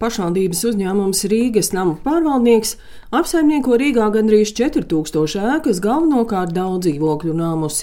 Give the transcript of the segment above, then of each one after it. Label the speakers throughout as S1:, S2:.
S1: Pašvaldības uzņēmums Rīgas namu pārvaldnieks apsaimnieko Rīgā gandrīz 4000 ēkas, galvenokārt daudz dzīvokļu namus.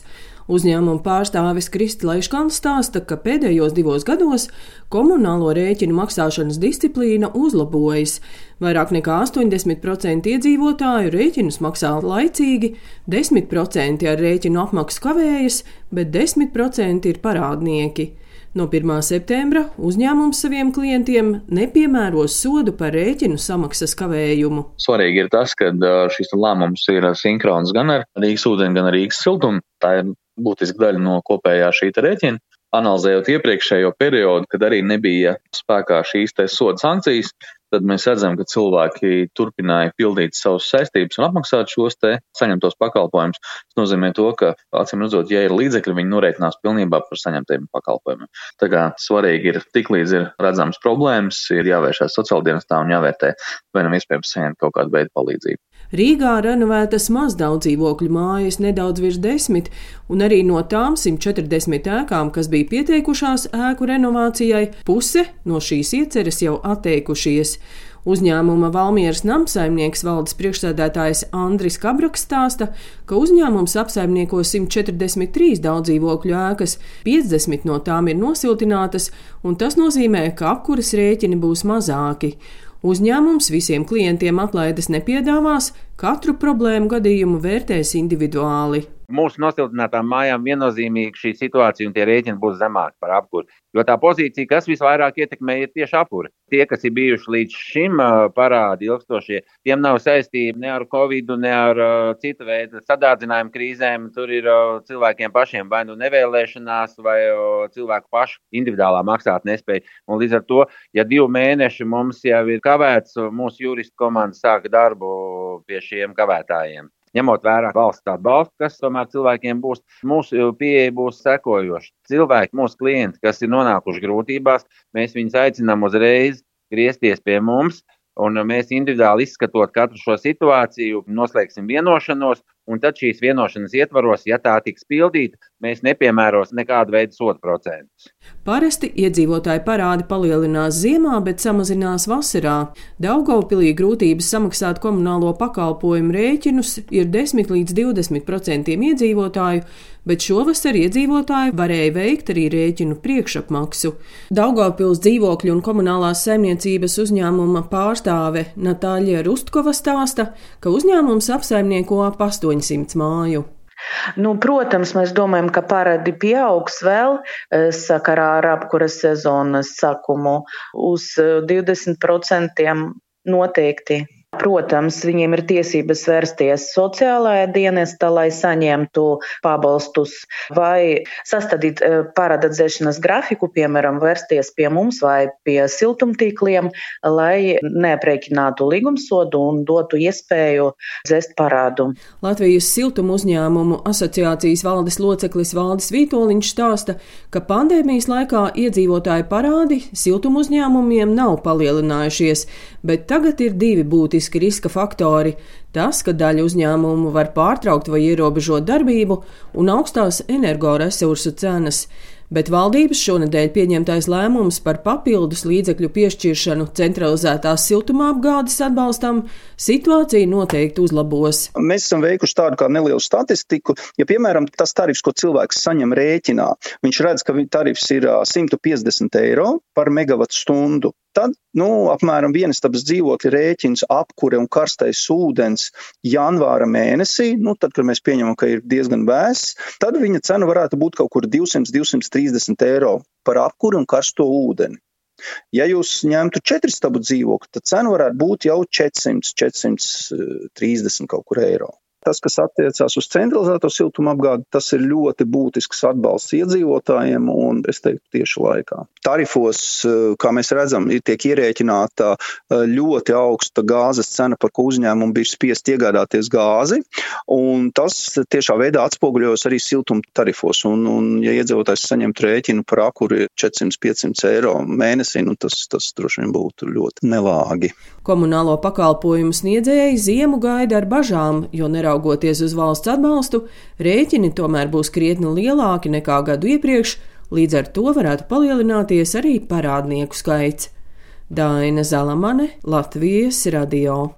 S1: Uzņēmuma pārstāvis Kristi Leiškans stāsta, ka pēdējos divos gados komunālo rēķinu maksāšanas disciplīna uzlabojas. Vairāk nekā 80% iedzīvotāju rēķinus maksā laicīgi, 10% ar rēķinu apmaksu kavējas, bet 10% ir parādnieki. No 1. septembra uzņēmums saviem klientiem nepiemēros sodu par rēķinu samaksas kavējumu.
S2: Svarīgi ir tas, ka šis lēmums ir sinhrons gan ar Rīgas ūdeni, gan ar Rīgas siltumu. Tā ir būtiska daļa no kopējā šī rēķina. Analizējot iepriekšējo periodu, kad arī nebija spēkā šīs soda sankcijas, tad mēs redzam, ka cilvēki turpināja pildīt savus saistības un apmaksāt šos te saņemtos pakalpojumus. Tas nozīmē to, ka, acīm redzot, ja ir līdzekļi, viņi norēķinās pilnībā par saņemtajiem pakalpojumiem. Tā kā svarīgi ir tik līdz ir redzams problēmas, ir jāvēršās sociāldienestā un jāvērtē, vai nav iespējams saņemt kaut kādu veidu palīdzību.
S1: Rīgā renovētas mazdaudzības dzīvokļu mājas nedaudz virs desmit, un arī no tām 140 ēkām, kas bija pieteikušās ēku renovācijai, puse no šīs ieceres jau atteikušies. Uzņēmuma Valmieras namsaimnieks valdes priekšsēdētājs Andris Kabraks stāsta, ka uzņēmums apsaimnieko 143 daudzdzīvokļu ēkas, 50 no tām ir nosiltinātas, un tas nozīmē, ka apkuras rēķini būs mazāki. Uzņēmums visiem klientiem atlaides nepiedāvās, katru problēmu gadījumu vērtēs individuāli.
S3: Mūsu nosiltinātām mājām viennozīmīgi šī situācija un tie rēķini būs zemāki par apkuri. Jo tā pozīcija, kas visvairāk ietekmē, ir tieši apkuri. Tie, kas ir bijuši līdz šim parādi ilgstošie, tiem nav saistība ne ar covid, ne ar uh, citu veidu sadārdzinājumu krīzēm. Tur ir uh, cilvēkiem pašiem vai nu nevēlēšanās, vai uh, cilvēku pašu individuālā maksāt nespēja. Un līdz ar to, ja divi mēneši mums jau ir kavēts, mūsu juristu komanda sāka darbu pie šiem kavētājiem ņemot vērā valsts atbalstu, kas tomēr cilvēkiem būs, mūsu pieeja būs sekojoša. Cilvēki, mūsu klienti, kas ir nonākuši grūtībās, mēs viņus aicinām uzreiz griezties pie mums, un mēs individuāli izskatot katru šo situāciju, noslēgsim vienošanos un tad šīs vienošanas ietvaros, ja tā tiks pildīta, mēs nepiemēros nekādu veidu sodu procentus.
S1: Parasti iedzīvotāji parādi palielinās ziemā, bet samazinās vasarā. Daugaupilī grūtības samaksāt komunālo pakalpojumu rēķinus ir 10 līdz 20% iedzīvotāju, bet šovasar iedzīvotāji varēja veikt arī rēķinu priekšapmaksu. Daugaupils dzīvokļu un komunālās saimniecības uzņēmuma pārstāve Natāļa Rustkova stāsta, ka uzņēmums apsaimnieko ap 8 800 māju.
S4: Nu, protams, mēs domājam, ka parādi pieaugs vēl eh, sakarā ar apkuras sezonas sakumu uz 20% eh, noteikti. Protams, viņiem ir tiesības vērsties sociālajā dienestā, lai saņemtu pabalstus, vai sastādīt eh, parādadzēšanas grafiku, piemēram, vērsties pie mums vai pie siltumtīkliem, lai neaprēķinātu līgumsodu un dotu iespēju dzēst parādu.
S1: Latvijas siltumu uzņēmumu asociācijas valdes loceklis Valdis Vītoliņš stāsta, ka pandēmijas laikā iedzīvotāju parādi siltumu uzņēmumiem nav palielinājušies, bet tagad ir divi būtiski būtiski riska faktori - tas, ka daļa uzņēmumu var pārtraukt vai ierobežot darbību, un augstās energoresursu cenas bet valdības šonadēļ pieņemtais lēmums par papildus līdzekļu piešķiršanu centralizētās siltumapgādes atbalstam situāciju noteikti uzlabos.
S5: Mēs esam veikuši tādu kā nelielu statistiku. Ja, piemēram, tas tarifs, ko cilvēks saņem rēķinā, viņš redz, ka tarifs ir 150 eiro par megawatu stundu. Tad, nu, apmēram vienistabas dzīvokļa rēķins, apkure un karstais ūdens janvāra mēnesī, nu, tad, kad mēs pieņemam, ka ir diezgan vēss, tad viņa cena varētu būt kaut kur 200-230 eiro par apkuri un karsto ūdeni. Ja jūs ņemtu četru stabu dzīvokli, tad cena varētu būt jau 400, 430 kaut kur eiro. Tas, kas attiecās uz centralizēto siltuma apgādi, tas ir ļoti būtisks atbalsts iedzīvotājiem un, es teiktu, tieši laikā. Tarifos, eh, kā mēs redzam, tiek ierēķināta eh, ļoti augsta gāzes cena, par ko uzņēmumi bija spiest iegādāties gāzi, un tas tiešā veidā atspoguļojas arī siltuma tarifos. Un, un ja iedzīvotājs saņemtu rēķinu par akuru 400-500 eiro mēnesī, nu tas, tas droši vien būtu ļoti nelāgi.
S1: Komunālo pakalpojumu sniedzēji ziemu gaida ar bažām, jo neraugoties uz valsts atbalstu, rēķini tomēr būs krietni lielāki nekā gadu iepriekš, līdz ar to varētu palielināties arī parādnieku skaits. Daina Zalamane, Latvijas radio.